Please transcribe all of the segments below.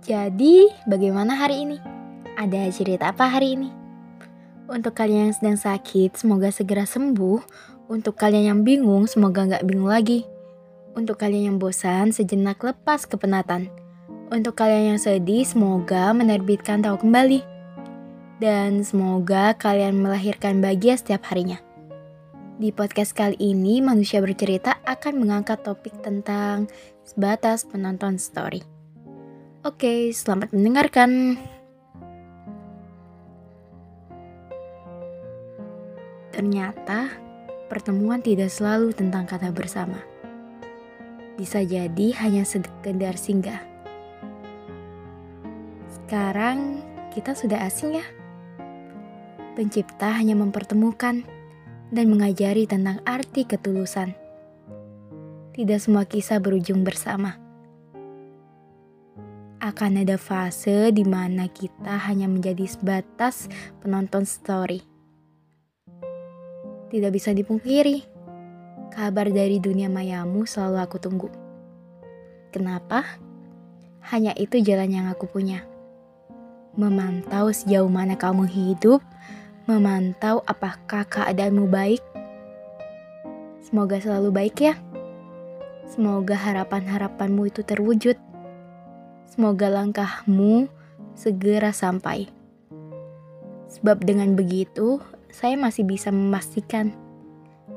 Jadi, bagaimana hari ini? Ada cerita apa hari ini? Untuk kalian yang sedang sakit, semoga segera sembuh. Untuk kalian yang bingung, semoga nggak bingung lagi. Untuk kalian yang bosan, sejenak lepas kepenatan. Untuk kalian yang sedih, semoga menerbitkan tahu kembali. Dan semoga kalian melahirkan bahagia setiap harinya. Di podcast kali ini, manusia bercerita akan mengangkat topik tentang sebatas penonton story. Oke, selamat mendengarkan. Ternyata pertemuan tidak selalu tentang kata bersama. Bisa jadi hanya sekedar singgah. Sekarang kita sudah asing ya. Pencipta hanya mempertemukan dan mengajari tentang arti ketulusan. Tidak semua kisah berujung bersama akan ada fase di mana kita hanya menjadi sebatas penonton story. Tidak bisa dipungkiri, kabar dari dunia mayamu selalu aku tunggu. Kenapa? Hanya itu jalan yang aku punya. Memantau sejauh mana kamu hidup, memantau apakah keadaanmu baik. Semoga selalu baik ya. Semoga harapan-harapanmu itu terwujud. Semoga langkahmu segera sampai. Sebab dengan begitu, saya masih bisa memastikan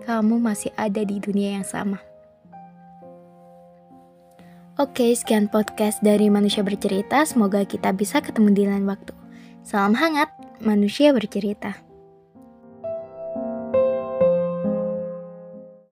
kamu masih ada di dunia yang sama. Oke, sekian podcast dari Manusia Bercerita. Semoga kita bisa ketemu di lain waktu. Salam hangat, Manusia Bercerita.